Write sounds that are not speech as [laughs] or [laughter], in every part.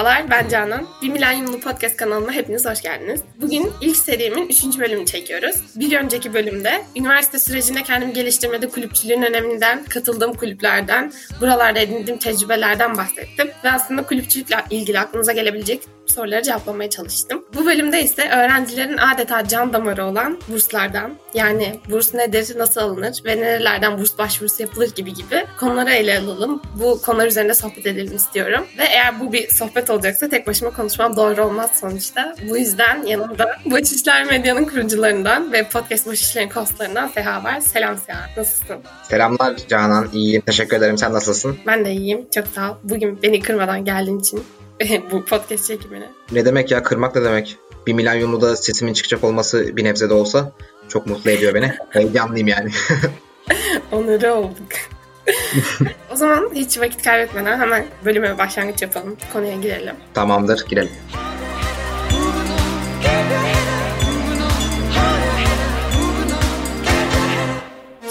Merhabalar, ben Canan. Bir Milenyumlu Podcast kanalıma hepiniz hoş geldiniz. Bugün ilk serimin 3. bölümünü çekiyoruz. Bir önceki bölümde üniversite sürecinde kendimi geliştirmede kulüpçülüğün öneminden, katıldığım kulüplerden, buralarda edindiğim tecrübelerden bahsettim. Ve aslında kulüpçülükle ilgili aklınıza gelebilecek soruları cevaplamaya çalıştım. Bu bölümde ise öğrencilerin adeta can damarı olan burslardan, yani burs nedir, nasıl alınır ve nerelerden burs başvurusu yapılır gibi gibi konuları ele alalım. Bu konular üzerinde sohbet edelim istiyorum. Ve eğer bu bir sohbet olacaksa tek başıma konuşmam doğru olmaz sonuçta. Bu yüzden yanımda [laughs] Boş İşler Medya'nın kurucularından ve Podcast Boş İşler'in kostlarından Seha var. Selam Seha, nasılsın? Selamlar Canan, iyiyim. Teşekkür ederim. Sen nasılsın? Ben de iyiyim. Çok sağ ol. Bugün beni kırmadan geldiğin için [laughs] bu podcast çekimine. Ne demek ya kırmak ne demek? Bir milenyumlu da sesimin çıkacak olması bir nebze de olsa çok mutlu ediyor beni. [laughs] Heyecanlıyım yani. Onuru olduk. [laughs] o zaman hiç vakit kaybetmeden hemen bölüme başlangıç yapalım. Konuya girelim. Tamamdır girelim.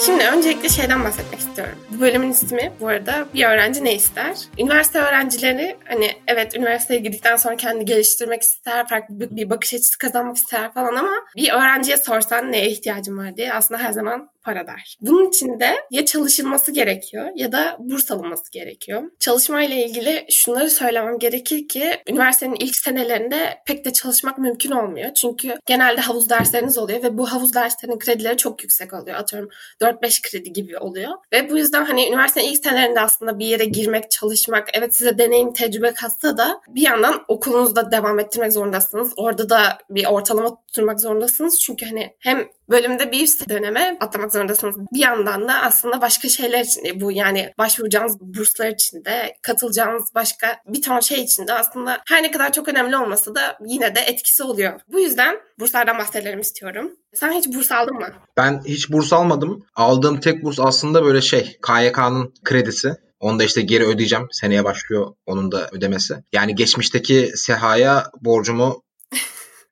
Şimdi öncelikle şeyden bahsetmek istiyorum. Bu bölümün ismi bu arada bir öğrenci ne ister? Üniversite öğrencileri hani evet üniversiteye girdikten sonra kendi geliştirmek ister, farklı bir bakış açısı kazanmak ister falan ama bir öğrenciye sorsan neye ihtiyacın var diye aslında her zaman para der. Bunun için de ya çalışılması gerekiyor ya da burs alınması gerekiyor. Çalışmayla ilgili şunları söylemem gerekir ki üniversitenin ilk senelerinde pek de çalışmak mümkün olmuyor. Çünkü genelde havuz dersleriniz oluyor ve bu havuz derslerinin kredileri çok yüksek oluyor. Atıyorum 4-5 kredi gibi oluyor. Ve bu yüzden hani üniversitenin ilk senelerinde aslında bir yere girmek, çalışmak, evet size deneyim, tecrübe katsa da bir yandan okulunuzda devam ettirmek zorundasınız. Orada da bir ortalama tutturmak zorundasınız. Çünkü hani hem bölümde bir üst döneme atlamak zorundasınız. Bir yandan da aslında başka şeyler için de bu yani başvuracağınız burslar için de katılacağınız başka bir ton şey için de aslında her ne kadar çok önemli olmasa da yine de etkisi oluyor. Bu yüzden burslardan bahsedelim istiyorum. Sen hiç burs aldın mı? Ben hiç burs almadım. Aldığım tek burs aslında böyle şey KYK'nın kredisi. Onu da işte geri ödeyeceğim. Seneye başlıyor onun da ödemesi. Yani geçmişteki SEHA'ya borcumu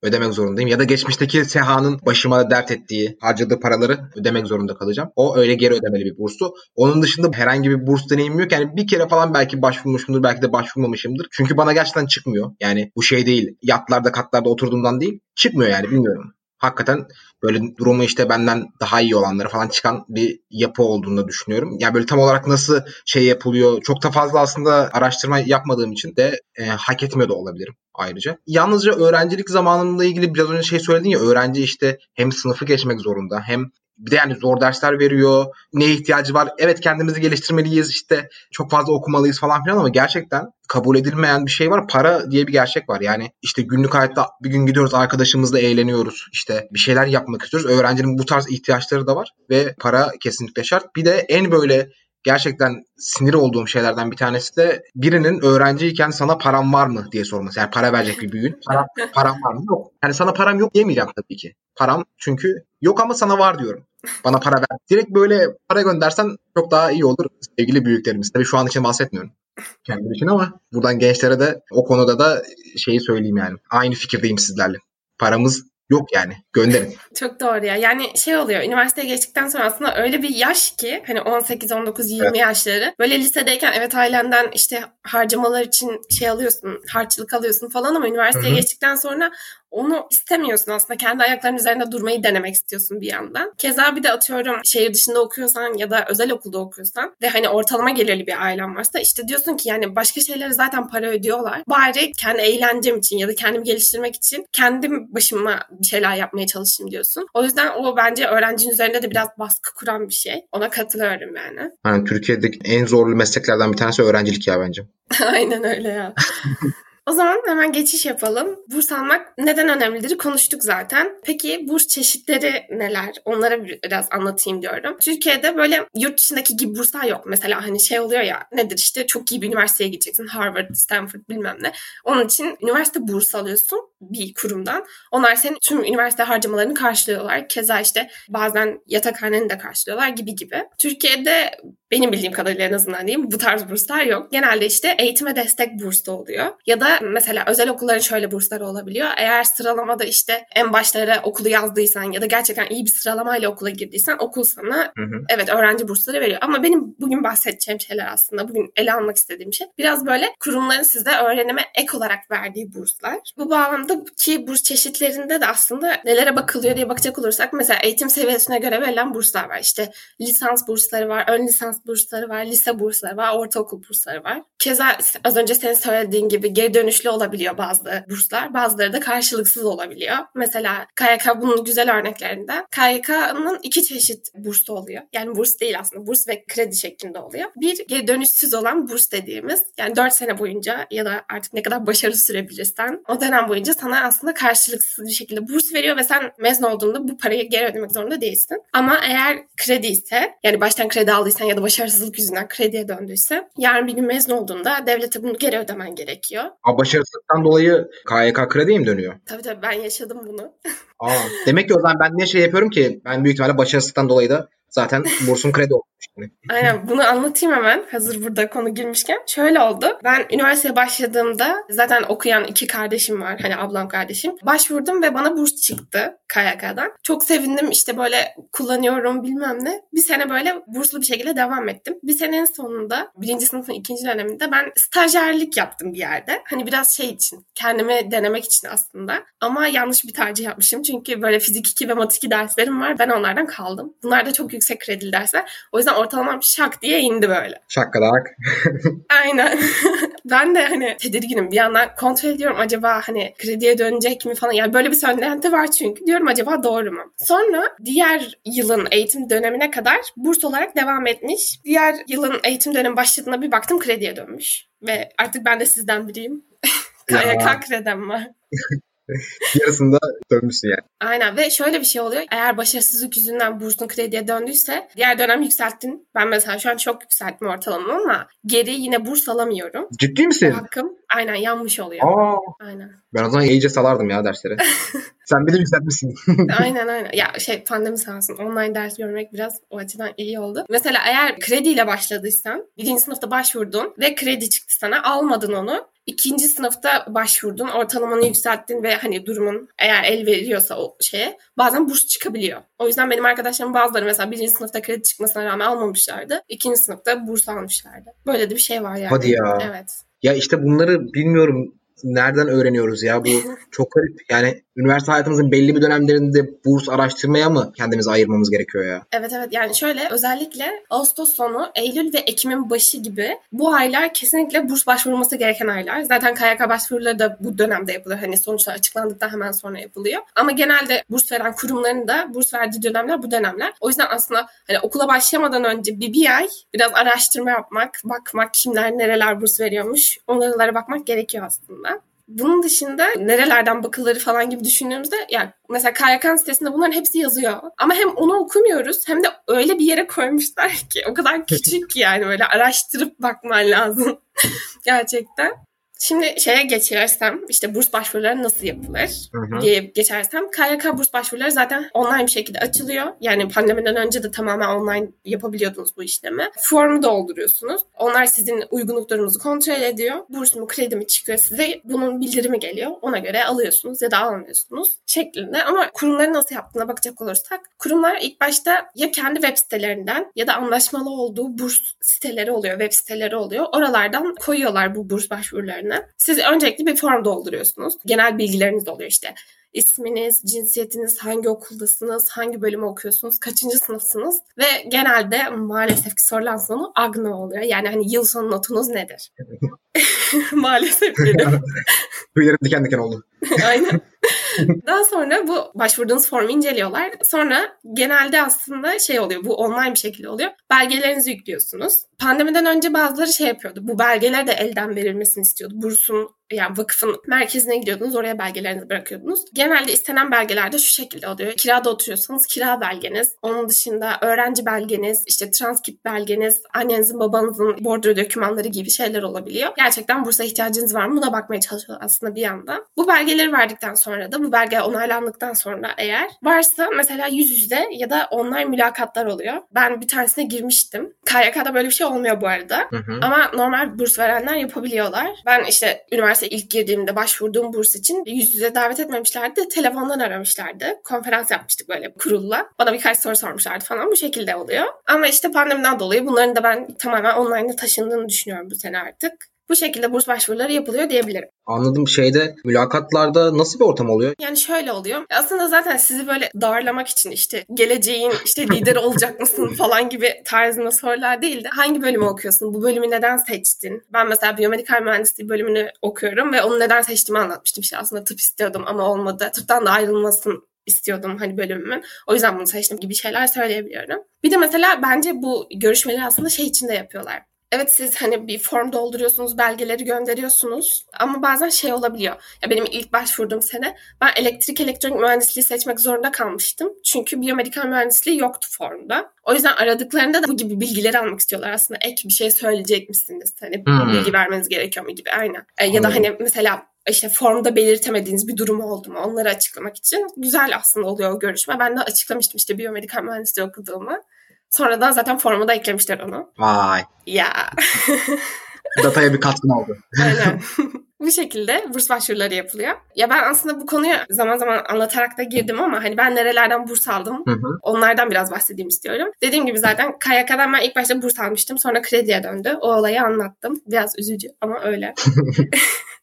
ödemek zorundayım. Ya da geçmişteki SEHA'nın başıma dert ettiği, harcadığı paraları ödemek zorunda kalacağım. O öyle geri ödemeli bir burstu. Onun dışında herhangi bir burs deneyimim yok. Yani bir kere falan belki başvurmuşumdur, belki de başvurmamışımdır. Çünkü bana gerçekten çıkmıyor. Yani bu şey değil, yatlarda katlarda oturduğumdan değil. Çıkmıyor yani bilmiyorum hakikaten böyle durumu işte benden daha iyi olanları falan çıkan bir yapı olduğunu düşünüyorum. Yani böyle tam olarak nasıl şey yapılıyor çok da fazla aslında araştırma yapmadığım için de e, hak etmiyor da olabilirim ayrıca. Yalnızca öğrencilik zamanımla ilgili biraz önce şey söyledin ya öğrenci işte hem sınıfı geçmek zorunda hem bir de yani zor dersler veriyor. Neye ihtiyacı var? Evet kendimizi geliştirmeliyiz işte çok fazla okumalıyız falan filan ama gerçekten kabul edilmeyen bir şey var. Para diye bir gerçek var. Yani işte günlük hayatta bir gün gidiyoruz arkadaşımızla eğleniyoruz. İşte bir şeyler yapmak istiyoruz. Öğrencinin bu tarz ihtiyaçları da var ve para kesinlikle şart. Bir de en böyle gerçekten sinir olduğum şeylerden bir tanesi de birinin öğrenciyken sana param var mı diye sorması. Yani para verecek bir büyüğün. Para, param var mı? Yok. Yani sana param yok diyemeyeceğim tabii ki. Param çünkü yok ama sana var diyorum. Bana para ver. Direkt böyle para göndersen çok daha iyi olur sevgili büyüklerimiz. Tabii şu an için bahsetmiyorum kendim için ama buradan gençlere de o konuda da şeyi söyleyeyim yani. Aynı fikirdeyim sizlerle. Paramız Yok yani gönderin. [laughs] Çok doğru ya. Yani şey oluyor üniversiteye geçtikten sonra aslında öyle bir yaş ki hani 18, 19, 20 evet. yaşları. Böyle lisedeyken evet ailenden işte harcamalar için şey alıyorsun, harçlık alıyorsun falan ama üniversiteye Hı-hı. geçtikten sonra onu istemiyorsun aslında. Kendi ayaklarının üzerinde durmayı denemek istiyorsun bir yandan. Keza bir de atıyorum şehir dışında okuyorsan ya da özel okulda okuyorsan ve hani ortalama gelirli bir ailen varsa işte diyorsun ki yani başka şeylere zaten para ödüyorlar. Bari kendi eğlencem için ya da kendimi geliştirmek için kendim başıma bir şeyler yapmaya çalışayım diyorsun. O yüzden o bence öğrencinin üzerinde de biraz baskı kuran bir şey. Ona katılıyorum yani. Yani Türkiye'deki en zorlu mesleklerden bir tanesi öğrencilik ya bence. [laughs] Aynen öyle ya. [laughs] O zaman hemen geçiş yapalım. Burs almak neden önemlidir konuştuk zaten. Peki burs çeşitleri neler? Onlara biraz anlatayım diyorum. Türkiye'de böyle yurt dışındaki gibi burslar yok. Mesela hani şey oluyor ya nedir işte çok iyi bir üniversiteye gideceksin. Harvard, Stanford bilmem ne. Onun için üniversite bursu alıyorsun bir kurumdan. Onlar senin tüm üniversite harcamalarını karşılıyorlar. Keza işte bazen yatakhaneni de karşılıyorlar gibi gibi. Türkiye'de benim bildiğim kadarıyla en azından diyeyim bu tarz burslar yok. Genelde işte eğitime destek burslu oluyor. Ya da mesela özel okulların şöyle bursları olabiliyor. Eğer sıralamada işte en başlara okulu yazdıysan ya da gerçekten iyi bir sıralamayla okula girdiysen okul sana hı hı. evet öğrenci bursları veriyor. Ama benim bugün bahsedeceğim şeyler aslında bugün ele almak istediğim şey biraz böyle kurumların size öğrenime ek olarak verdiği burslar. Bu bağlamda ki burs çeşitlerinde de aslında nelere bakılıyor diye bakacak olursak mesela eğitim seviyesine göre verilen burslar var. İşte lisans bursları var, ön lisans bursları var, lise bursları var, ortaokul bursları var. Keza az önce senin söylediğin gibi geri dönüşlü olabiliyor bazı burslar. Bazıları da karşılıksız olabiliyor. Mesela KYK bunun güzel örneklerinden. KYK'nın iki çeşit burs oluyor. Yani burs değil aslında. Burs ve kredi şeklinde oluyor. Bir geri dönüşsüz olan burs dediğimiz yani 4 sene boyunca ya da artık ne kadar başarı sürebilirsen o dönem boyunca sana aslında karşılıksız bir şekilde burs veriyor ve sen mezun olduğunda bu parayı geri ödemek zorunda değilsin. Ama eğer kredi ise yani baştan kredi aldıysan ya da başarısızlık yüzünden krediye döndüyse yarın bir gün mezun olduğunda devlete bunu geri ödemen gerekiyor. Ama başarısızlıktan dolayı KYK krediye mi dönüyor? Tabii tabii ben yaşadım bunu. [laughs] Aa, demek ki o zaman ben ne şey yapıyorum ki ben büyük ihtimalle başarısızlıktan dolayı da zaten bursum kredi olmuş. Aynen bunu anlatayım hemen hazır burada konu girmişken. Şöyle oldu. Ben üniversiteye başladığımda zaten okuyan iki kardeşim var. Hani ablam kardeşim. Başvurdum ve bana burs çıktı KYK'dan. Çok sevindim işte böyle kullanıyorum bilmem ne. Bir sene böyle burslu bir şekilde devam ettim. Bir senenin sonunda birinci sınıfın ikinci döneminde ben stajyerlik yaptım bir yerde. Hani biraz şey için kendimi denemek için aslında. Ama yanlış bir tercih yapmışım. Çünkü böyle fizik 2 ve mat 2 derslerim var. Ben onlardan kaldım. Bunlar da çok yüksek kredili dersler. O yüzden ortalamam şak diye indi böyle. Şakkadak. [laughs] Aynen. [laughs] ben de hani tedirginim. Bir yandan kontrol ediyorum acaba hani krediye dönecek mi falan. Yani böyle bir söylenti var çünkü. Diyorum acaba doğru mu? Sonra diğer yılın eğitim dönemine kadar burs olarak devam etmiş. Diğer yılın eğitim dönemi başladığında bir baktım krediye dönmüş. Ve artık ben de sizden biriyim. [laughs] KYK kredem var. [laughs] Yarısında dönmüşsün yani. Aynen ve şöyle bir şey oluyor. Eğer başarısızlık yüzünden bursun krediye döndüyse diğer dönem yükselttin. Ben mesela şu an çok yükselttim ortalamamı ama geri yine burs alamıyorum. Ciddi misin? Hakkım aynen yanmış oluyor. Aa, aynen. Ben o zaman iyice salardım ya dersleri. [laughs] Sen bir de yükseltmişsin. [laughs] aynen aynen. Ya şey pandemi sağ olsun. Online ders görmek biraz o açıdan iyi oldu. Mesela eğer krediyle başladıysan birinci sınıfta başvurdun ve kredi çıktı sana almadın onu ikinci sınıfta başvurdun, ortalamanı yükselttin ve hani durumun eğer el veriyorsa o şeye bazen burs çıkabiliyor. O yüzden benim arkadaşlarım bazıları mesela birinci sınıfta kredi çıkmasına rağmen almamışlardı. İkinci sınıfta burs almışlardı. Böyle de bir şey var yani. Hadi ya. Evet. Ya işte bunları bilmiyorum nereden öğreniyoruz ya? Bu çok garip. Yani üniversite hayatımızın belli bir dönemlerinde burs araştırmaya mı kendimizi ayırmamız gerekiyor ya? Evet evet yani şöyle özellikle Ağustos sonu, Eylül ve Ekim'in başı gibi bu aylar kesinlikle burs başvurulması gereken aylar. Zaten KYK başvuruları da bu dönemde yapılıyor. Hani sonuçlar açıklandıktan hemen sonra yapılıyor. Ama genelde burs veren kurumların da burs verdiği dönemler bu dönemler. O yüzden aslında hani okula başlamadan önce bir, bir ay biraz araştırma yapmak, bakmak kimler nereler burs veriyormuş onlara bakmak gerekiyor aslında. Bunun dışında nerelerden bakılır falan gibi düşündüğümüzde yani mesela KYK sitesinde bunların hepsi yazıyor. Ama hem onu okumuyoruz hem de öyle bir yere koymuşlar ki o kadar küçük ki yani böyle araştırıp bakman lazım [laughs] gerçekten. Şimdi şeye geçersem işte burs başvuruları nasıl yapılır hı hı. diye geçersem KYK burs başvuruları zaten online bir şekilde açılıyor. Yani pandemiden önce de tamamen online yapabiliyordunuz bu işlemi. Formu dolduruyorsunuz. Onlar sizin uygunluk durumunuzu kontrol ediyor. Burs mu kredi mi çıkıyor size bunun bildirimi geliyor. Ona göre alıyorsunuz ya da almıyorsunuz şeklinde. Ama kurumların nasıl yaptığına bakacak olursak kurumlar ilk başta ya kendi web sitelerinden ya da anlaşmalı olduğu burs siteleri oluyor, web siteleri oluyor. Oralardan koyuyorlar bu burs başvurularını üzerine. Siz öncelikle bir form dolduruyorsunuz. Genel bilgileriniz oluyor işte. İsminiz, cinsiyetiniz, hangi okuldasınız, hangi bölümü okuyorsunuz, kaçıncı sınıfsınız ve genelde maalesef ki sorulan sonu AGNO oluyor. Yani hani yıl sonu notunuz nedir? [laughs] maalesef dedim. Tüylerim [laughs] diken diken oldu. Aynen. [laughs] [laughs] Daha sonra bu başvurduğunuz formu inceliyorlar. Sonra genelde aslında şey oluyor. Bu online bir şekilde oluyor. Belgelerinizi yüklüyorsunuz. Pandemiden önce bazıları şey yapıyordu. Bu belgeler de elden verilmesini istiyordu. Bursun yani vakıfın merkezine gidiyordunuz. Oraya belgelerinizi bırakıyordunuz. Genelde istenen belgelerde şu şekilde oluyor. Kirada oturuyorsanız kira belgeniz. Onun dışında öğrenci belgeniz, işte transkript belgeniz, annenizin babanızın bordro dokümanları gibi şeyler olabiliyor. Gerçekten bursa ihtiyacınız var mı? Buna bakmaya çalışıyor aslında bir yandan. Bu belgeleri verdikten sonra da bu belge onaylandıktan sonra eğer varsa mesela yüz yüze ya da online mülakatlar oluyor. Ben bir tanesine girmiştim. KYK'da böyle bir şey olmuyor bu arada. Hı hı. Ama normal burs verenler yapabiliyorlar. Ben işte üniversite ilk girdiğimde başvurduğum burs için yüz yüze davet etmemişlerdi. Telefondan aramışlardı. Konferans yapmıştık böyle kurulla. Bana birkaç soru sormuşlardı falan. Bu şekilde oluyor. Ama işte pandemiden dolayı bunların da ben tamamen online'a taşındığını düşünüyorum bu sene artık. Bu şekilde burs başvuruları yapılıyor diyebilirim. Anladım şeyde mülakatlarda nasıl bir ortam oluyor? Yani şöyle oluyor. Aslında zaten sizi böyle darlamak için işte geleceğin işte lider olacak mısın [laughs] falan gibi tarzında sorular değil de hangi bölümü okuyorsun? Bu bölümü neden seçtin? Ben mesela biyomedikal mühendisliği bölümünü okuyorum ve onu neden seçtiğimi anlatmıştım. İşte aslında tıp istiyordum ama olmadı. Tıptan da ayrılmasın istiyordum hani bölümümün. O yüzden bunu seçtim gibi şeyler söyleyebiliyorum. Bir de mesela bence bu görüşmeleri aslında şey içinde yapıyorlar. Evet siz hani bir form dolduruyorsunuz, belgeleri gönderiyorsunuz ama bazen şey olabiliyor. Ya benim ilk başvurduğum sene ben elektrik elektronik mühendisliği seçmek zorunda kalmıştım. Çünkü biyomedikal mühendisliği yoktu formda. O yüzden aradıklarında da bu gibi bilgileri almak istiyorlar. Aslında ek bir şey söyleyecek misiniz? Hani hmm. bilgi vermeniz gerekiyor mu gibi aynen. E, ya da hani mesela işte formda belirtemediğiniz bir durum oldu mu onları açıklamak için güzel aslında oluyor o görüşme. Ben de açıklamıştım işte biyomedikal mühendisliği okuduğumu. Sonradan zaten forma da eklemişler onu. Vay. Ya. Dataya bir katkın oldu. [laughs] Aynen. [laughs] bu şekilde burs başvuruları yapılıyor. Ya ben aslında bu konuyu zaman zaman anlatarak da girdim ama hani ben nerelerden burs aldım hı hı. onlardan biraz bahsedeyim istiyorum. Dediğim gibi zaten KYK'dan ben ilk başta burs almıştım sonra krediye döndü. O olayı anlattım. Biraz üzücü ama öyle. [laughs]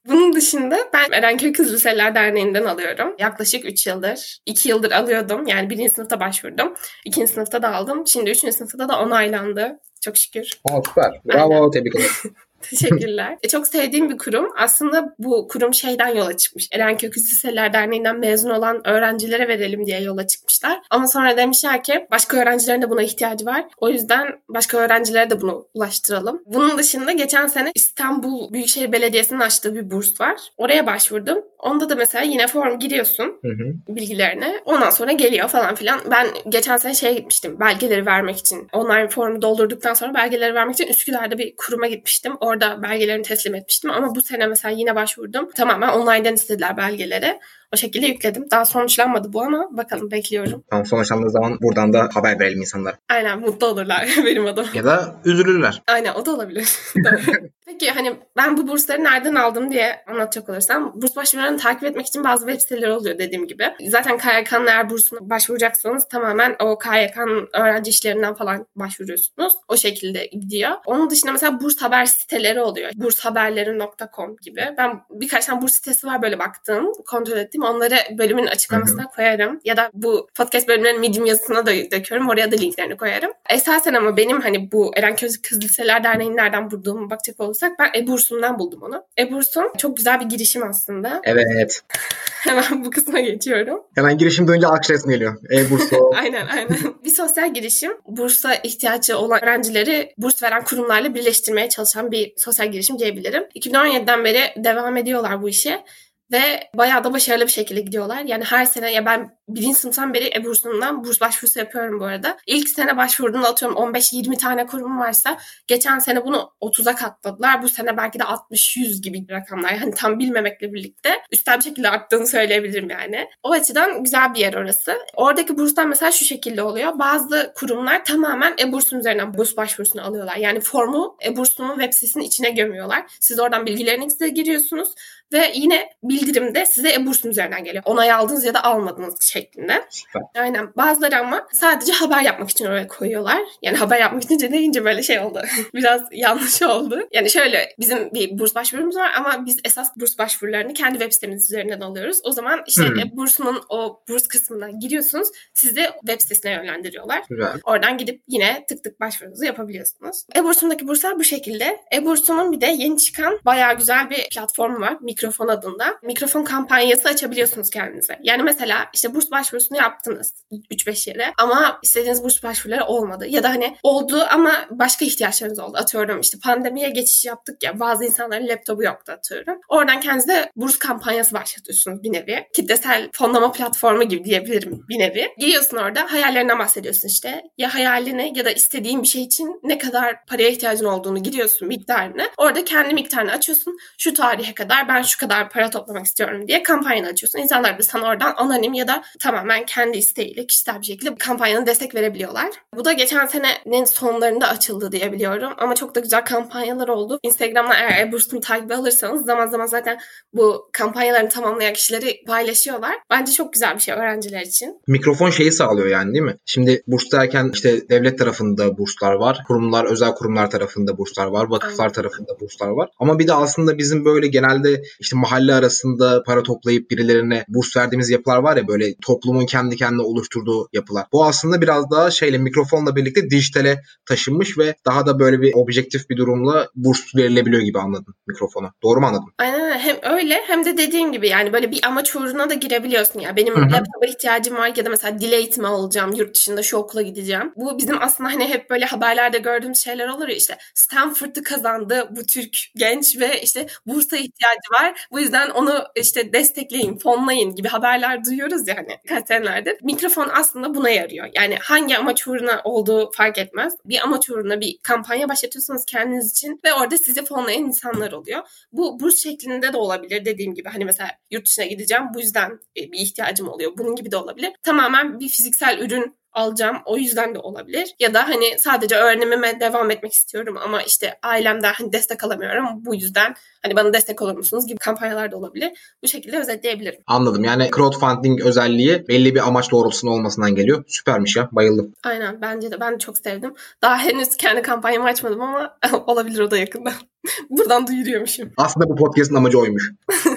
Bunun dışında ben Erenköy Kız Liseler Derneği'nden alıyorum. Yaklaşık 3 yıldır. 2 yıldır alıyordum. Yani birinci sınıfta başvurdum. ikinci sınıfta da aldım. Şimdi üçüncü sınıfta da onaylandı. Çok şükür. Aa, süper. Bravo. Aynen. Tebrik ederim. [laughs] Teşekkürler. e, çok sevdiğim bir kurum. Aslında bu kurum şeyden yola çıkmış. Erenköy Liseler Derneği'nden mezun olan öğrencilere verelim diye yola çıkmışlar. Ama sonra demişler ki başka öğrencilerin de buna ihtiyacı var. O yüzden başka öğrencilere de bunu ulaştıralım. Bunun dışında geçen sene İstanbul Büyükşehir Belediyesi'nin açtığı bir burs var. Oraya başvurdum. Onda da mesela yine form giriyorsun hı hı. bilgilerine. Ondan sonra geliyor falan filan. Ben geçen sene şeye gitmiştim. Belgeleri vermek için. Online formu doldurduktan sonra belgeleri vermek için Üsküdar'da bir kuruma gitmiştim. Orada Orada belgelerimi teslim etmiştim ama bu sene mesela yine başvurdum. Tamamen online'den istediler belgeleri. O şekilde yükledim. Daha sonuçlanmadı bu ama bakalım bekliyorum. Tamam sonuçlandığı zaman buradan da haber verelim insanlara. Aynen mutlu olurlar [laughs] benim adım. Ya da üzülürler. Aynen o da olabilir. [laughs] Peki hani ben bu bursları nereden aldım diye anlatacak olursam burs başvurularını takip etmek için bazı web siteleri oluyor dediğim gibi. Zaten KYK'nın eğer bursuna başvuracaksanız tamamen o KYK'nın öğrenci işlerinden falan başvuruyorsunuz. O şekilde gidiyor. Onun dışında mesela burs haber siteleri oluyor. Burshaberleri.com gibi. Ben birkaç tane burs sitesi var böyle baktığım, kontrol ettiğim Onları bölümün açıklamasına Hı-hı. koyarım. Ya da bu podcast bölümlerinin Medium yazısına da döküyorum. Oraya da linklerini koyarım. Esasen ama benim hani bu Erenköy Kız Liseler Derneği'nin nereden bulduğumu bakacak olursak ben Ebursum'dan buldum onu. Ebursum çok güzel bir girişim aslında. Evet. [laughs] Hemen bu kısma geçiyorum. Hemen girişim dönünce akış geliyor. E-Bursu. [laughs] aynen aynen. Bir sosyal girişim. Bursa ihtiyacı olan öğrencileri burs veren kurumlarla birleştirmeye çalışan bir sosyal girişim diyebilirim. 2017'den beri devam ediyorlar bu işe. Ve bayağı da başarılı bir şekilde gidiyorlar. Yani her sene ya ben birinci sınıftan beri e-bursundan burs başvurusu yapıyorum bu arada. İlk sene başvurduğumda atıyorum 15-20 tane kurum varsa geçen sene bunu 30'a katladılar. Bu sene belki de 60-100 gibi rakamlar. Yani tam bilmemekle birlikte üstel bir şekilde arttığını söyleyebilirim yani. O açıdan güzel bir yer orası. Oradaki burslar mesela şu şekilde oluyor. Bazı kurumlar tamamen e-bursun üzerinden burs başvurusunu alıyorlar. Yani formu e-bursunun web sitesinin içine gömüyorlar. Siz oradan bilgilerinizi giriyorsunuz ve yine bildirimde size e-bursun üzerinden geliyor. Onay aldınız ya da almadınız şeklinde. Süper. Aynen. Bazıları ama sadece haber yapmak için oraya koyuyorlar. Yani haber yapmak için deyince böyle şey oldu. [laughs] Biraz yanlış oldu. Yani şöyle bizim bir burs başvurumuz var ama biz esas burs başvurularını kendi web sitemiz üzerinden alıyoruz. O zaman işte hmm. e, bursunun o burs kısmına giriyorsunuz. Sizi web sitesine yönlendiriyorlar. Güzel. Oradan gidip yine tık tık başvurunuzu yapabiliyorsunuz. E-Bursum'daki burslar bu şekilde. E-Bursum'un bir de yeni çıkan bayağı güzel bir platformu var. Mikro Mikrofon adında. Mikrofon kampanyası açabiliyorsunuz kendinize. Yani mesela işte burs başvurusunu yaptınız 3-5 yere ama istediğiniz burs başvuruları olmadı. Ya da hani oldu ama başka ihtiyaçlarınız oldu. Atıyorum işte pandemiye geçiş yaptık ya bazı insanların laptopu yoktu atıyorum. Oradan kendinize burs kampanyası başlatıyorsunuz bir nevi. Kitlesel fonlama platformu gibi diyebilirim bir nevi. Giriyorsun orada hayallerinden bahsediyorsun işte. Ya hayalini ya da istediğin bir şey için ne kadar paraya ihtiyacın olduğunu giriyorsun miktarını. Orada kendi miktarını açıyorsun. Şu tarihe kadar ben şu kadar para toplamak istiyorum diye kampanyanı açıyorsun. İnsanlar da sana oradan anonim ya da tamamen kendi isteğiyle kişisel bir şekilde kampanyanın destek verebiliyorlar. Bu da geçen senenin sonlarında açıldı diye biliyorum. Ama çok da güzel kampanyalar oldu. Instagram'da eğer e-burs'unu takip alırsanız zaman zaman zaten bu kampanyalarını tamamlayan kişileri paylaşıyorlar. Bence çok güzel bir şey öğrenciler için. Mikrofon şeyi sağlıyor yani değil mi? Şimdi burs derken işte devlet tarafında burslar var. Kurumlar, özel kurumlar tarafında burslar var. Vakıflar Aynen. tarafında burslar var. Ama bir de aslında bizim böyle genelde işte mahalle arasında para toplayıp birilerine burs verdiğimiz yapılar var ya böyle toplumun kendi kendine oluşturduğu yapılar. Bu aslında biraz daha şeyle mikrofonla birlikte dijitale taşınmış ve daha da böyle bir objektif bir durumla burs verilebiliyor gibi anladım mikrofona. Doğru mu anladım? Aynen hem öyle hem de dediğim gibi yani böyle bir amaç uğruna da girebiliyorsun ya. Benim laptopa ihtiyacım var ya da mesela dil eğitimi alacağım yurt dışında şu okula gideceğim. Bu bizim aslında hani hep böyle haberlerde gördüğümüz şeyler olur ya işte Stanford'ı kazandı bu Türk genç ve işte bursa ihtiyacı var. Bu yüzden onu işte destekleyin, fonlayın gibi haberler duyuyoruz ya hani kaç senelerdir. Mikrofon aslında buna yarıyor. Yani hangi amaç uğruna olduğu fark etmez. Bir amaç uğruna bir kampanya başlatıyorsunuz kendiniz için ve orada sizi fonlayan insanlar oluyor. Bu burs şeklinde de olabilir dediğim gibi. Hani mesela yurt dışına gideceğim bu yüzden e, bir ihtiyacım oluyor. Bunun gibi de olabilir. Tamamen bir fiziksel ürün alacağım. O yüzden de olabilir. Ya da hani sadece öğrenimime devam etmek istiyorum ama işte ailemden hani destek alamıyorum. Bu yüzden hani bana destek olur musunuz gibi kampanyalar da olabilir. Bu şekilde özetleyebilirim. Anladım. Yani crowdfunding özelliği belli bir amaç doğrultusunda olmasından geliyor. Süpermiş ya. Bayıldım. Aynen bence de. Ben de çok sevdim. Daha henüz kendi kampanyamı açmadım ama [laughs] olabilir o da yakında. [laughs] Buradan duyuruyormuşum. Aslında bu podcast'ın amacı oymuş.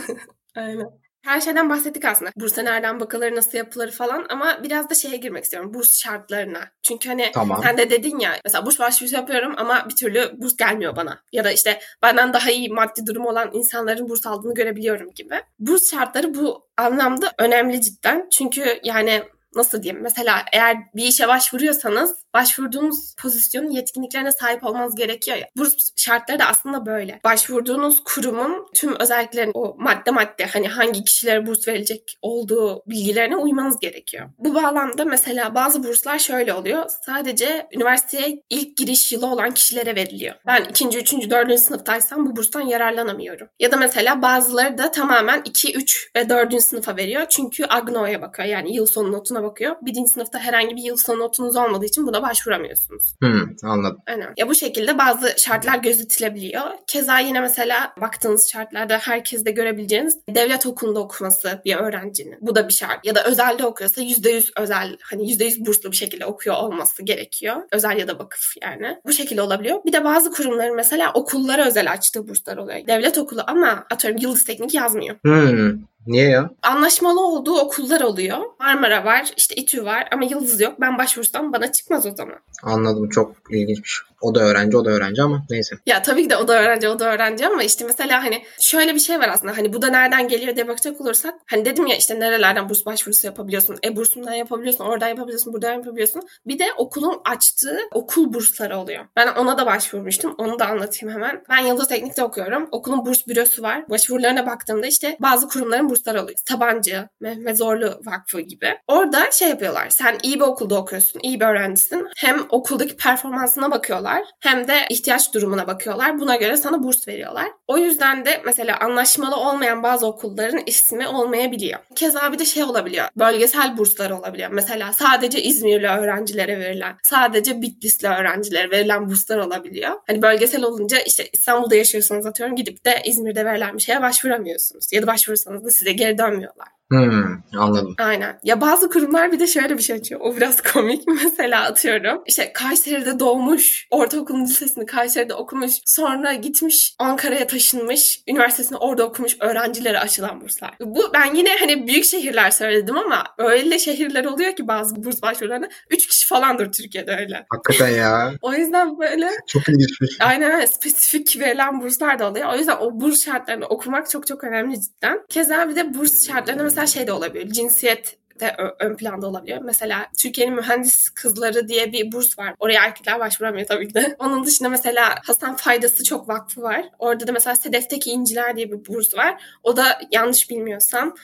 [laughs] Aynen. Her şeyden bahsettik aslında. Bursa nereden bakılır, nasıl yapılır falan ama biraz da şeye girmek istiyorum. Burs şartlarına. Çünkü hani tamam. sen de dedin ya mesela burs başvurusu yapıyorum ama bir türlü burs gelmiyor bana. Ya da işte benden daha iyi maddi durumu olan insanların burs aldığını görebiliyorum gibi. Burs şartları bu anlamda önemli cidden. Çünkü yani nasıl diyeyim mesela eğer bir işe başvuruyorsanız başvurduğunuz pozisyonun yetkinliklerine sahip olmanız gerekiyor ya. Burs şartları da aslında böyle. Başvurduğunuz kurumun tüm özelliklerin o madde madde hani hangi kişilere burs verilecek olduğu bilgilerine uymanız gerekiyor. Bu bağlamda mesela bazı burslar şöyle oluyor. Sadece üniversiteye ilk giriş yılı olan kişilere veriliyor. Ben ikinci, üçüncü, dördüncü sınıftaysam bu burstan yararlanamıyorum. Ya da mesela bazıları da tamamen 2, 3 ve dördüncü sınıfa veriyor. Çünkü Agno'ya bakıyor. Yani yıl sonu notuna bakıyor. Birinci sınıfta herhangi bir yıl sonu notunuz olmadığı için buna başvuramıyorsunuz. Hmm, anladım. Aynen. Ya bu şekilde bazı şartlar gözetilebiliyor. Keza yine mesela baktığınız şartlarda herkes de görebileceğiniz devlet okulunda okuması bir öğrencinin. Bu da bir şart. Ya da özelde okuyorsa %100 özel hani %100 burslu bir şekilde okuyor olması gerekiyor. Özel ya da vakıf yani. Bu şekilde olabiliyor. Bir de bazı kurumların mesela okullara özel açtığı burslar oluyor. Devlet okulu ama atıyorum Yıldız Teknik yazmıyor. Hmm. Niye ya? Anlaşmalı olduğu okullar oluyor. Marmara var, işte İTÜ var ama Yıldız yok. Ben başvursam bana çıkmaz o zaman. Anladım. Çok ilginçmiş. O da öğrenci, o da öğrenci ama neyse. Ya tabii ki de o da öğrenci, o da öğrenci ama işte mesela hani şöyle bir şey var aslında. Hani bu da nereden geliyor diye bakacak olursak. Hani dedim ya işte nerelerden burs başvurusu yapabiliyorsun. E bursundan yapabiliyorsun, oradan yapabiliyorsun, buradan yapabiliyorsun. Bir de okulun açtığı okul bursları oluyor. Ben ona da başvurmuştum. Onu da anlatayım hemen. Ben Yıldız Teknik'te okuyorum. Okulun burs bürosu var. Başvurularına baktığımda işte bazı kurumların bursları oluyor. Sabancı, Mehmet Zorlu Vakfı gibi. Orada şey yapıyorlar. Sen iyi bir okulda okuyorsun, iyi bir öğrencisin. Hem okuldaki performansına bakıyorlar hem de ihtiyaç durumuna bakıyorlar. Buna göre sana burs veriyorlar. O yüzden de mesela anlaşmalı olmayan bazı okulların ismi olmayabiliyor. Keza bir de şey olabiliyor. Bölgesel burslar olabiliyor. Mesela sadece İzmirli öğrencilere verilen, sadece Bitlisli öğrencilere verilen burslar olabiliyor. Hani bölgesel olunca işte İstanbul'da yaşıyorsanız atıyorum gidip de İzmir'de verilen bir şeye başvuramıyorsunuz. Ya da başvurursanız da size geri dönmüyorlar. Hmm, anladım. Aynen. Ya bazı kurumlar bir de şöyle bir şey açıyor. O biraz [laughs] komik. Mesela atıyorum. İşte Kayseri'de doğmuş. Ortaokulun lisesini Kayseri'de okumuş. Sonra gitmiş Ankara'ya taşınmış. Üniversitesini orada okumuş öğrencilere açılan burslar. Bu ben yine hani büyük şehirler söyledim ama öyle şehirler oluyor ki bazı burs başvurularında. Üç kişi falandır Türkiye'de öyle. Hakikaten ya. [laughs] o yüzden böyle çok ilginçmiş. Aynen öyle. Spesifik verilen burslar da oluyor. O yüzden o burs şartlarını okumak çok çok önemli cidden. Keza bir de burs şartlarında mesela şey de olabiliyor. Cinsiyet de ön planda olabiliyor. Mesela Türkiye'nin mühendis kızları diye bir burs var. Oraya erkekler başvuramıyor tabii ki de. [laughs] Onun dışında mesela Hasan Faydası Çok Vakfı var. Orada da mesela Sedef'teki İnciler diye bir burs var. O da yanlış bilmiyorsam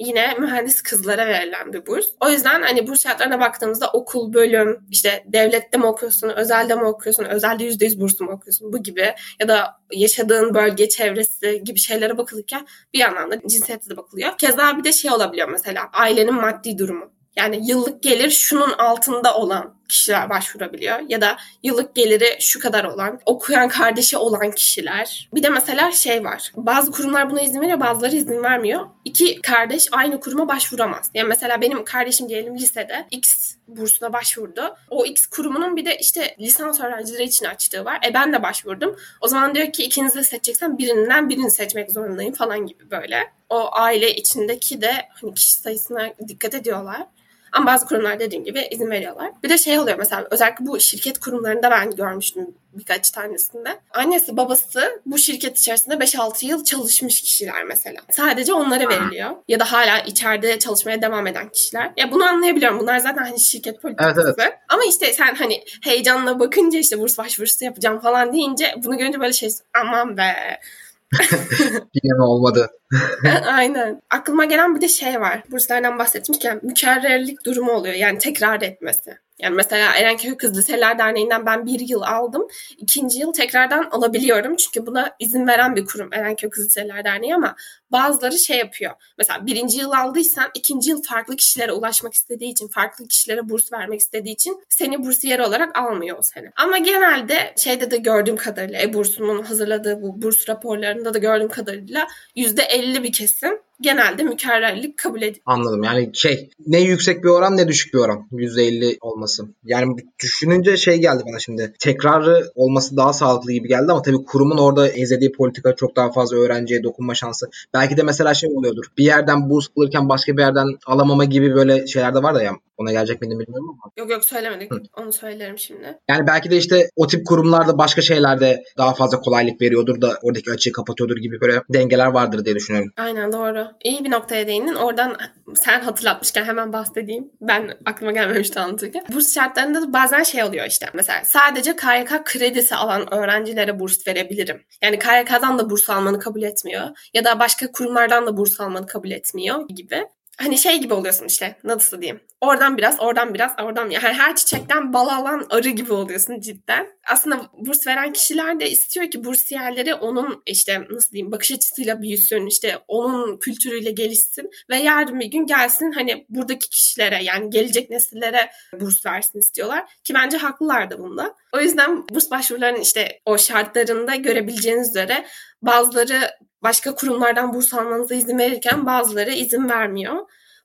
yine mühendis kızlara verilen bir burs. O yüzden hani burs şartlarına baktığımızda okul, bölüm, işte devlette mi okuyorsun, özelde mi okuyorsun, özelde %100 bursu mu okuyorsun bu gibi ya da yaşadığın bölge, çevresi gibi şeylere bakılırken bir yandan da cinsiyete de bakılıyor. Keza bir de şey olabiliyor mesela ailenin maddi durumu. Yani yıllık gelir şunun altında olan kişiler başvurabiliyor. Ya da yıllık geliri şu kadar olan, okuyan kardeşi olan kişiler. Bir de mesela şey var. Bazı kurumlar buna izin veriyor, bazıları izin vermiyor. İki kardeş aynı kuruma başvuramaz. Yani mesela benim kardeşim diyelim lisede X bursuna başvurdu. O X kurumunun bir de işte lisans öğrencileri için açtığı var. E ben de başvurdum. O zaman diyor ki ikinizi de seçeceksen birinden birini seçmek zorundayım falan gibi böyle. O aile içindeki de hani kişi sayısına dikkat ediyorlar. Ama bazı kurumlar dediğim gibi izin veriyorlar. Bir de şey oluyor mesela özellikle bu şirket kurumlarında ben görmüştüm birkaç tanesinde. Annesi babası bu şirket içerisinde 5-6 yıl çalışmış kişiler mesela. Sadece onlara veriliyor. Ya da hala içeride çalışmaya devam eden kişiler. Ya bunu anlayabiliyorum. Bunlar zaten hani şirket politikası. Evet, evet. Ama işte sen hani heyecanla bakınca işte burs başvurusu yapacağım falan deyince bunu görünce böyle şey aman be [laughs] Yine olmadı? Aynen. Aklıma gelen bir de şey var. Burslardan bahsetmişken mükerrerlik durumu oluyor. Yani tekrar etmesi. Yani mesela Erenköy Kız Liseler Derneği'nden ben bir yıl aldım. İkinci yıl tekrardan alabiliyorum. Çünkü buna izin veren bir kurum Erenköy Kız Liseler Derneği ama bazıları şey yapıyor. Mesela birinci yıl aldıysan ikinci yıl farklı kişilere ulaşmak istediği için, farklı kişilere burs vermek istediği için seni bursiyer olarak almıyor o sene. Ama genelde şeyde de gördüğüm kadarıyla e-bursunun hazırladığı bu burs raporlarında da gördüğüm kadarıyla %50 bir kesim genelde mükerrerlik kabul ediyor. Anladım. Yani şey ne yüksek bir oran ne düşük bir oran. %50 olması. Yani düşününce şey geldi bana şimdi. Tekrarı olması daha sağlıklı gibi geldi ama tabii kurumun orada izlediği politika çok daha fazla öğrenciye dokunma şansı. Belki de mesela şey oluyordur. Bir yerden burs alırken başka bir yerden alamama gibi böyle şeyler de var da ya. Ona gelecek miydim bilmiyorum ama. Yok yok söylemedik. Hı. Onu söylerim şimdi. Yani belki de işte o tip kurumlarda başka şeylerde daha fazla kolaylık veriyordur da oradaki açığı kapatıyordur gibi böyle dengeler vardır diye düşünüyorum. Aynen doğru. İyi bir noktaya değindin. Oradan sen hatırlatmışken hemen bahsedeyim. Ben aklıma gelmemişti anlatırken. Burs şartlarında da bazen şey oluyor işte. Mesela sadece KYK kredisi alan öğrencilere burs verebilirim. Yani KYK'dan da burs almanı kabul etmiyor. Ya da başka kurumlardan da burs almanı kabul etmiyor gibi hani şey gibi oluyorsun işte nasıl diyeyim. Oradan biraz, oradan biraz, oradan yani her çiçekten bal alan arı gibi oluyorsun cidden. Aslında burs veren kişiler de istiyor ki bursiyerleri onun işte nasıl diyeyim bakış açısıyla büyüsün, işte onun kültürüyle gelişsin ve yarın bir gün gelsin hani buradaki kişilere yani gelecek nesillere burs versin istiyorlar. Ki bence haklılar da bunda. O yüzden burs başvurularının işte o şartlarında görebileceğiniz üzere bazıları başka kurumlardan burs almanıza izin verirken bazıları izin vermiyor.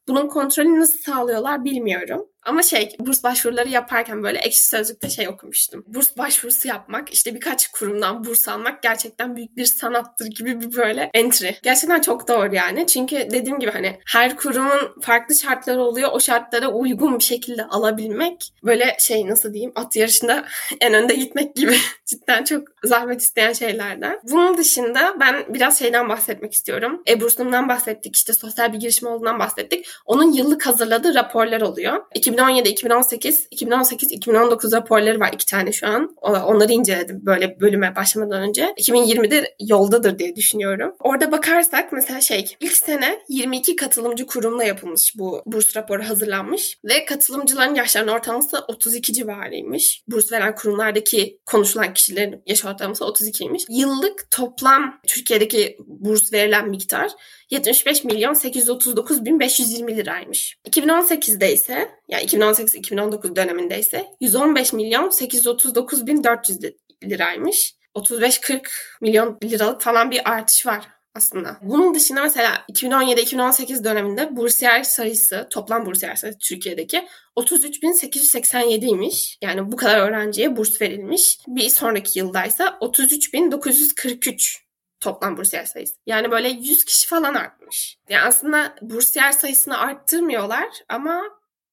Bunun kontrolünü nasıl sağlıyorlar bilmiyorum. Ama şey burs başvuruları yaparken böyle ekşi sözlükte şey okumuştum. Burs başvurusu yapmak işte birkaç kurumdan burs almak gerçekten büyük bir sanattır gibi bir böyle entry. Gerçekten çok doğru yani. Çünkü dediğim gibi hani her kurumun farklı şartları oluyor. O şartlara uygun bir şekilde alabilmek böyle şey nasıl diyeyim at yarışında [laughs] en önde gitmek gibi [laughs] cidden çok zahmet isteyen şeylerden. Bunun dışında ben biraz şeyden bahsetmek istiyorum. E-bursumdan bahsettik işte sosyal bir girişim olduğundan bahsettik. Onun yıllık hazırladığı raporlar oluyor. 2017, 2018, 2018, 2019 raporları var iki tane şu an. Onları inceledim böyle bölüme başlamadan önce. 2020'de yoldadır diye düşünüyorum. Orada bakarsak mesela şey ilk sene 22 katılımcı kurumla yapılmış bu burs raporu hazırlanmış ve katılımcıların yaşlarının ortalaması 32 civarıymış. Burs veren kurumlardaki konuşulan kişilerin yaş ortalaması 32'ymiş. Yıllık toplam Türkiye'deki burs verilen miktar 75 milyon 839 bin 520 liraymış. 2018'de ise yani 2018-2019 döneminde ise 115 milyon 839 bin 400 liraymış. 35-40 milyon liralık falan bir artış var aslında. Bunun dışında mesela 2017-2018 döneminde bursiyer sayısı, toplam bursiyer sayısı Türkiye'deki 33.887'ymiş. Yani bu kadar öğrenciye burs verilmiş. Bir sonraki yıldaysa 33.943 toplam bursiyer sayısı. Yani böyle 100 kişi falan artmış. Yani aslında bursiyer sayısını arttırmıyorlar ama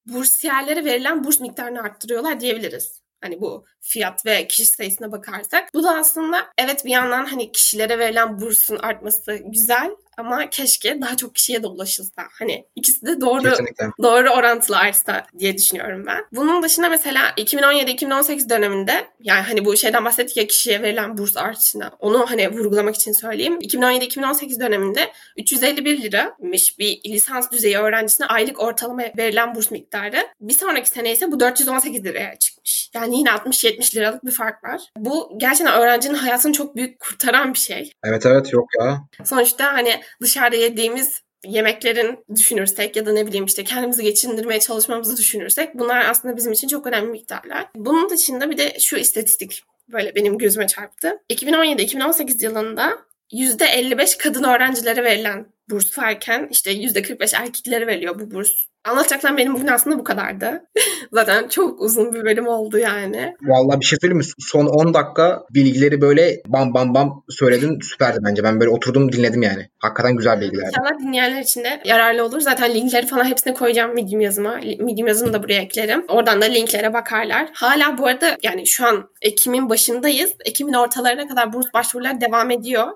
bursiyerlere verilen burs miktarını arttırıyorlar diyebiliriz. Hani bu fiyat ve kişi sayısına bakarsak. Bu da aslında evet bir yandan hani kişilere verilen bursun artması güzel ama keşke daha çok kişiye de ulaşılsa. Hani ikisi de doğru Kesinlikle. doğru orantılı artsa diye düşünüyorum ben. Bunun dışında mesela 2017-2018 döneminde yani hani bu şeyden bahsettik ya kişiye verilen burs artışına. Onu hani vurgulamak için söyleyeyim. 2017-2018 döneminde 351 liramış bir lisans düzeyi öğrencisine aylık ortalama verilen burs miktarı. Bir sonraki sene ise bu 418 liraya çıkmış. Yani yine 60-70 liralık bir fark var. Bu gerçekten öğrencinin hayatını çok büyük kurtaran bir şey. Evet evet yok ya. Sonuçta hani dışarıda yediğimiz yemeklerin düşünürsek ya da ne bileyim işte kendimizi geçindirmeye çalışmamızı düşünürsek bunlar aslında bizim için çok önemli miktarlar. Bunun dışında bir de şu istatistik böyle benim gözüme çarptı. 2017-2018 yılında %55 kadın öğrencilere verilen burs varken işte %45 erkeklere veriliyor bu burs. Anlatacaklarım benim bugün aslında bu kadardı. [laughs] Zaten çok uzun bir bölüm oldu yani. Vallahi bir şey söyleyeyim mi? Son 10 dakika bilgileri böyle bam bam bam söyledin. Süperdi bence. Ben böyle oturdum dinledim yani. Hakikaten güzel bilgiler. İnşallah dinleyenler için de yararlı olur. Zaten linkleri falan hepsine koyacağım Medium yazıma. Medium yazımı da buraya eklerim. Oradan da linklere bakarlar. Hala bu arada yani şu an Ekim'in başındayız. Ekim'in ortalarına kadar burs başvuruları devam ediyor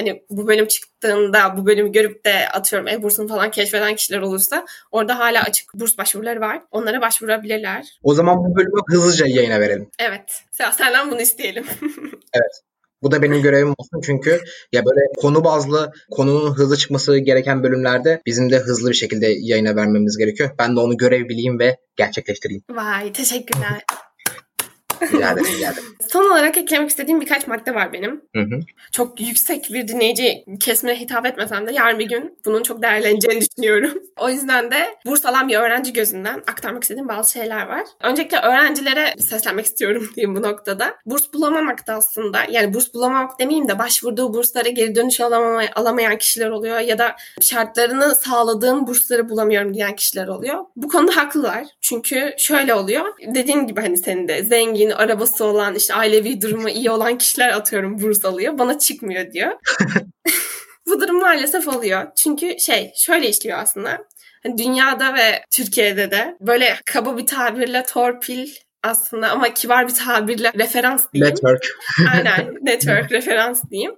hani bu bölüm çıktığında bu bölümü görüp de atıyorum e-bursunu falan keşfeden kişiler olursa orada hala açık burs başvuruları var. Onlara başvurabilirler. O zaman bu bölümü hızlıca yayına verelim. Evet. Senden bunu isteyelim. [laughs] evet. Bu da benim görevim olsun çünkü ya böyle konu bazlı konunun hızlı çıkması gereken bölümlerde bizim de hızlı bir şekilde yayına vermemiz gerekiyor. Ben de onu görev bileyim ve gerçekleştireyim. Vay teşekkürler. Rica ederim, [laughs] rica ederim. Son olarak eklemek istediğim birkaç madde var benim. Hı hı. Çok yüksek bir dinleyici kesmine hitap etmesem de yarın bir gün bunun çok değerleneceğini [laughs] düşünüyorum. O yüzden de burs alan bir öğrenci gözünden aktarmak istediğim bazı şeyler var. Öncelikle öğrencilere seslenmek istiyorum [laughs] diyeyim bu noktada. Burs bulamamak da aslında yani burs bulamamak demeyeyim de başvurduğu burslara geri dönüş alamamay- alamayan kişiler oluyor ya da şartlarını sağladığım bursları bulamıyorum diyen kişiler oluyor. Bu konuda haklılar. Çünkü şöyle oluyor. Dediğin gibi hani senin de zengin, arabası olan, işte ailevi durumu iyi olan kişiler atıyorum burs alıyor. Bana çıkmıyor diyor. [laughs] Bu durum maalesef oluyor. Çünkü şey şöyle işliyor aslında. Hani dünyada ve Türkiye'de de böyle kaba bir tabirle torpil aslında ama kibar bir tabirle referans diyeyim. Network. [laughs] Aynen network [laughs] referans diyeyim.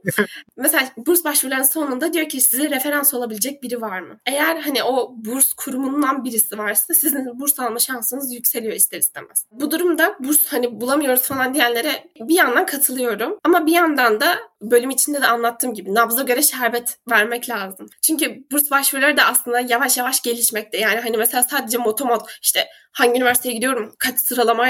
Mesela burs başvurularının sonunda diyor ki size referans olabilecek biri var mı? Eğer hani o burs kurumundan birisi varsa sizin burs alma şansınız yükseliyor ister istemez. Bu durumda burs hani bulamıyoruz falan diyenlere bir yandan katılıyorum. Ama bir yandan da bölüm içinde de anlattığım gibi nabza göre şerbet vermek lazım. Çünkü burs başvuruları da aslında yavaş yavaş gelişmekte. Yani hani mesela sadece motomot işte hangi üniversiteye gidiyorum, kaç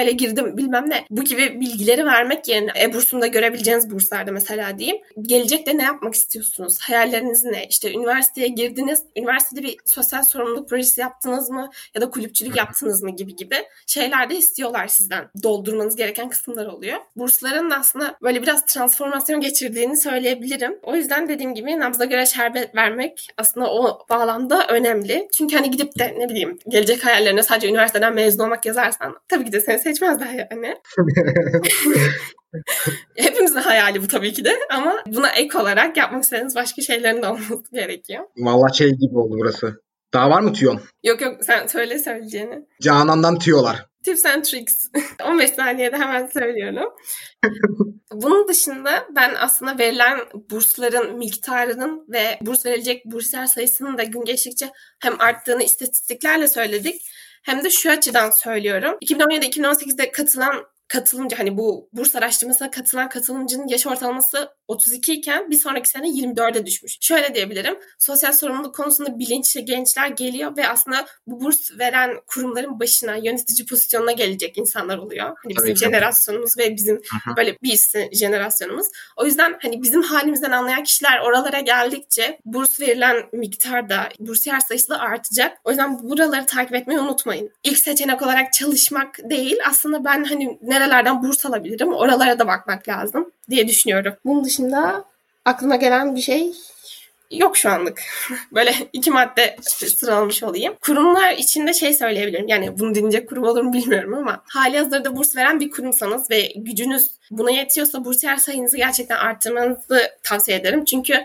sıralamayla girdim bilmem ne. Bu gibi bilgileri vermek yerine e-bursumda görebileceğiniz burslarda mesela diyeyim. Gelecekte ne yapmak istiyorsunuz? Hayalleriniz ne? İşte üniversiteye girdiniz. Üniversitede bir sosyal sorumluluk projesi yaptınız mı? Ya da kulüpçülük yaptınız mı gibi gibi şeyler de istiyorlar sizden. Doldurmanız gereken kısımlar oluyor. Bursların da aslında böyle biraz transformasyon geçirdiğini söyleyebilirim. O yüzden dediğim gibi nabza göre şerbet vermek aslında o bağlamda önemli. Çünkü hani gidip de ne bileyim gelecek hayallerine sadece üniversiteden mezun olmak yazarsan tabii ki de seni seçmezler yani. [laughs] [laughs] Hepimizin hayali bu tabii ki de ama buna ek olarak yapmak istediğiniz başka şeylerin de olması [laughs] gerekiyor. Vallahi şey gibi oldu burası. Daha var mı tüyon? Yok yok sen söyle söyleyeceğini. Canan'dan tüyolar. Tips and tricks. 15 saniyede hemen söylüyorum. Bunun dışında ben aslında verilen bursların miktarının ve burs verilecek burslar sayısının da gün geçtikçe hem arttığını istatistiklerle söyledik hem de şu açıdan söylüyorum. 2017-2018'de katılan katılımcı hani bu burs araştırmasına katılan katılımcının yaş ortalaması 32 iken bir sonraki sene 24'e düşmüş. Şöyle diyebilirim. Sosyal sorumluluk konusunda bilinçli gençler geliyor ve aslında bu burs veren kurumların başına yönetici pozisyonuna gelecek insanlar oluyor. Hani bizim Tabii jenerasyonumuz ve bizim Hı-hı. böyle bir jenerasyonumuz. O yüzden hani bizim halimizden anlayan kişiler oralara geldikçe burs verilen miktar da bursiyer sayısı da artacak. O yüzden buraları takip etmeyi unutmayın. İlk seçenek olarak çalışmak değil. Aslında ben hani nerelerden burs alabilirim oralara da bakmak lazım diye düşünüyorum. Bunun dışında aklıma gelen bir şey yok şu anlık. [laughs] Böyle iki madde sıralamış olayım. Kurumlar içinde şey söyleyebilirim. Yani bunu dinleyecek kurum olur mu bilmiyorum ama hali hazırda burs veren bir kurumsanız ve gücünüz buna yetiyorsa bursiyer sayınızı gerçekten arttırmanızı tavsiye ederim. Çünkü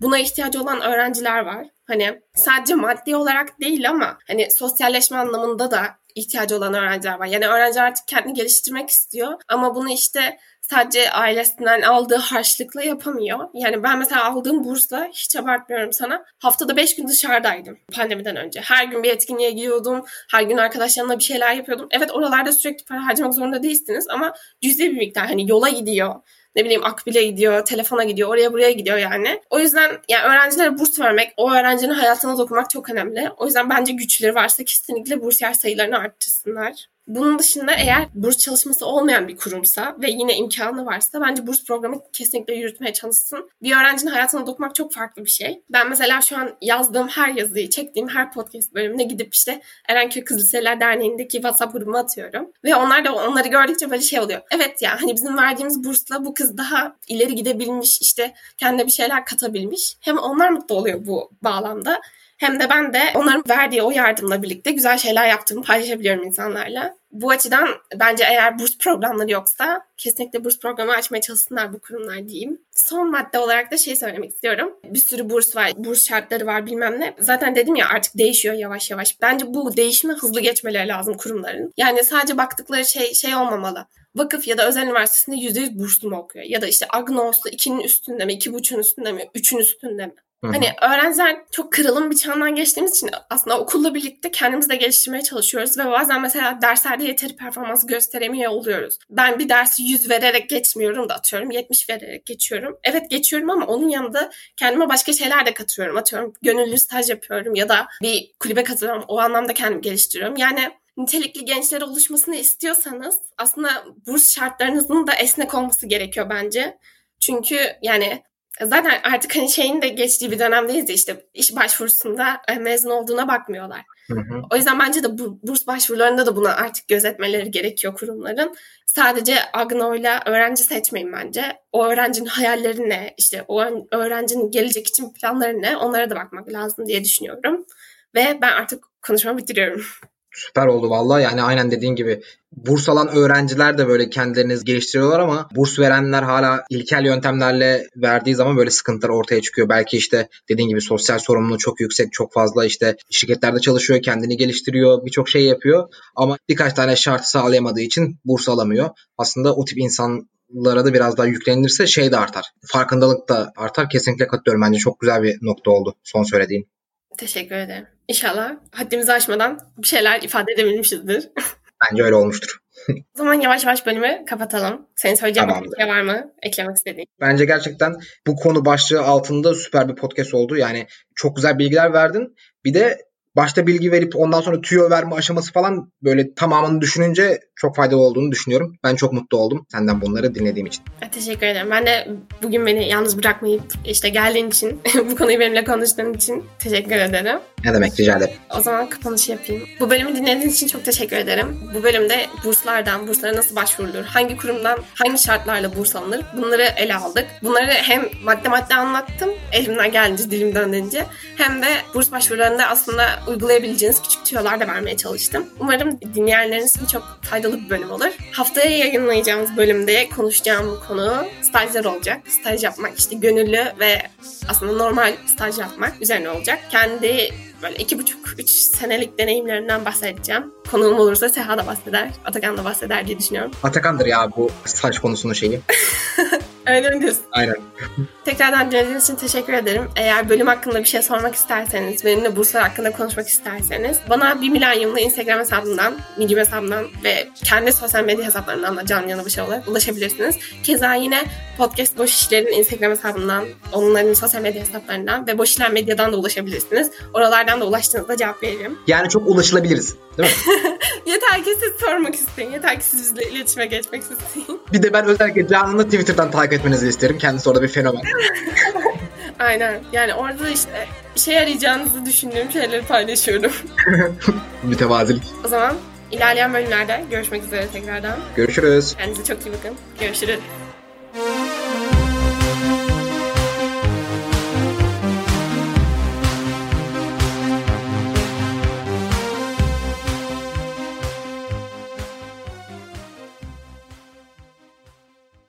buna ihtiyacı olan öğrenciler var. Hani sadece maddi olarak değil ama hani sosyalleşme anlamında da ihtiyacı olan öğrenciler var. Yani öğrenci artık kendini geliştirmek istiyor ama bunu işte sadece ailesinden aldığı harçlıkla yapamıyor. Yani ben mesela aldığım bursla hiç abartmıyorum sana. Haftada 5 gün dışarıdaydım pandemiden önce. Her gün bir etkinliğe gidiyordum. Her gün arkadaşlarımla bir şeyler yapıyordum. Evet oralarda sürekli para harcamak zorunda değilsiniz ama cüzi bir miktar hani yola gidiyor ne bileyim Akbil'e gidiyor, telefona gidiyor, oraya buraya gidiyor yani. O yüzden yani öğrencilere burs vermek, o öğrencinin hayatına dokunmak çok önemli. O yüzden bence güçleri varsa kesinlikle bursiyer sayılarını arttırsınlar. Bunun dışında eğer burs çalışması olmayan bir kurumsa ve yine imkanı varsa bence burs programı kesinlikle yürütmeye çalışsın. Bir öğrencinin hayatına dokunmak çok farklı bir şey. Ben mesela şu an yazdığım her yazıyı, çektiğim her podcast bölümüne gidip işte Erenköy Kız Liseler Derneği'ndeki WhatsApp grubuma atıyorum. Ve onlar da onları gördükçe böyle şey oluyor. Evet ya hani bizim verdiğimiz bursla bu kız daha ileri gidebilmiş, işte kendine bir şeyler katabilmiş. Hem onlar mutlu oluyor bu bağlamda hem de ben de onların verdiği o yardımla birlikte güzel şeyler yaptığımı paylaşabiliyorum insanlarla. Bu açıdan bence eğer burs programları yoksa kesinlikle burs programı açmaya çalışsınlar bu kurumlar diyeyim. Son madde olarak da şey söylemek istiyorum. Bir sürü burs var, burs şartları var bilmem ne. Zaten dedim ya artık değişiyor yavaş yavaş. Bence bu değişime hızlı geçmeleri lazım kurumların. Yani sadece baktıkları şey şey olmamalı vakıf ya da özel üniversitesinde %100 burslu mu okuyor? Ya da işte Agnos'ta 2'nin üstünde mi, 2.5'ün üstünde mi, 3'ün üstünde mi? Hani öğrenciler çok kırılım bir çağdan geçtiğimiz için aslında okulla birlikte kendimizi de geliştirmeye çalışıyoruz ve bazen mesela derslerde yeteri performans gösteremiyor oluyoruz. Ben bir dersi 100 vererek geçmiyorum da atıyorum 70 vererek geçiyorum. Evet geçiyorum ama onun yanında kendime başka şeyler de katıyorum. Atıyorum gönüllü staj yapıyorum ya da bir kulübe katılıyorum. O anlamda kendimi geliştiriyorum. Yani nitelikli gençler oluşmasını istiyorsanız aslında burs şartlarınızın da esnek olması gerekiyor bence. Çünkü yani zaten artık hani şeyin de geçtiği bir dönemdeyiz ya işte iş başvurusunda e, mezun olduğuna bakmıyorlar. Hı hı. O yüzden bence de bu burs başvurularında da buna artık gözetmeleri gerekiyor kurumların. Sadece Agno'yla öğrenci seçmeyin bence. O öğrencinin hayalleri ne, işte o öğrencinin gelecek için planları ne onlara da bakmak lazım diye düşünüyorum. Ve ben artık konuşmamı bitiriyorum. Süper oldu vallahi yani aynen dediğin gibi burs alan öğrenciler de böyle kendilerini geliştiriyorlar ama burs verenler hala ilkel yöntemlerle verdiği zaman böyle sıkıntılar ortaya çıkıyor. Belki işte dediğin gibi sosyal sorumluluğu çok yüksek, çok fazla işte şirketlerde çalışıyor, kendini geliştiriyor, birçok şey yapıyor ama birkaç tane şart sağlayamadığı için burs alamıyor. Aslında o tip insanlara da biraz daha yüklenirse şey de artar. Farkındalık da artar. Kesinlikle katılıyorum. Bence çok güzel bir nokta oldu son söylediğin. Teşekkür ederim. İnşallah haddimizi aşmadan bir şeyler ifade edebilmişizdir. Bence öyle olmuştur. [laughs] o zaman yavaş yavaş bölümü kapatalım. Senin söyleyeceğin Tamamdır. bir şey var mı? Eklemek istediğin. Bence gerçekten bu konu başlığı altında süper bir podcast oldu. Yani çok güzel bilgiler verdin. Bir de başta bilgi verip ondan sonra tüyo verme aşaması falan böyle tamamını düşününce çok faydalı olduğunu düşünüyorum. Ben çok mutlu oldum senden bunları dinlediğim için. Teşekkür ederim. Ben de bugün beni yalnız bırakmayıp işte geldiğin için, [laughs] bu konuyu benimle konuştuğun için teşekkür ederim. Ne demek rica ederim. O zaman kapanışı yapayım. Bu bölümü dinlediğiniz için çok teşekkür ederim. Bu bölümde burslardan, burslara nasıl başvurulur, hangi kurumdan hangi şartlarla burs alınır bunları ele aldık. Bunları hem madde madde anlattım elimden geldiğince, dilim döndüğünce hem de burs başvurularında aslında uygulayabileceğiniz küçük tüyolar da vermeye çalıştım. Umarım dinleyenleriniz için çok faydalı bir bölüm olur. Haftaya yayınlayacağımız bölümde konuşacağım konu stajlar olacak. Staj yapmak işte gönüllü ve aslında normal staj yapmak üzerine olacak. Kendi böyle iki buçuk, üç senelik deneyimlerinden bahsedeceğim. Konuğum olursa Seha da bahseder, Atakan da bahseder diye düşünüyorum. Atakan'dır ya bu staj konusunun şeyi. [laughs] Öyle mi diyorsun? Aynen. Tekrardan dinlediğiniz için teşekkür ederim. Eğer bölüm hakkında bir şey sormak isterseniz, benimle burslar hakkında konuşmak isterseniz bana bir milenyumlu Instagram hesabından, Medium hesabından ve kendi sosyal medya hesaplarından da canlı yana bir şey olarak ulaşabilirsiniz. Keza yine Podcast Boş İşler'in Instagram hesabından, onların sosyal medya hesaplarından ve Boş İşler Medya'dan da ulaşabilirsiniz. Oralardan da ulaştığınızda cevap veririm. Yani çok ulaşılabiliriz değil mi? [laughs] yeter ki siz sormak isteyin. Yeter ki siz bizle iletişime geçmek isteyin. Bir de ben özellikle Canan'ı Twitter'dan takip etmenizi isterim. Kendisi orada bir fenomen. [laughs] Aynen. Yani orada işte işe yarayacağınızı düşündüğüm şeyleri paylaşıyorum. [laughs] Mütevazilik. O zaman ilerleyen bölümlerde görüşmek üzere tekrardan. Görüşürüz. Kendinize çok iyi bakın. Görüşürüz.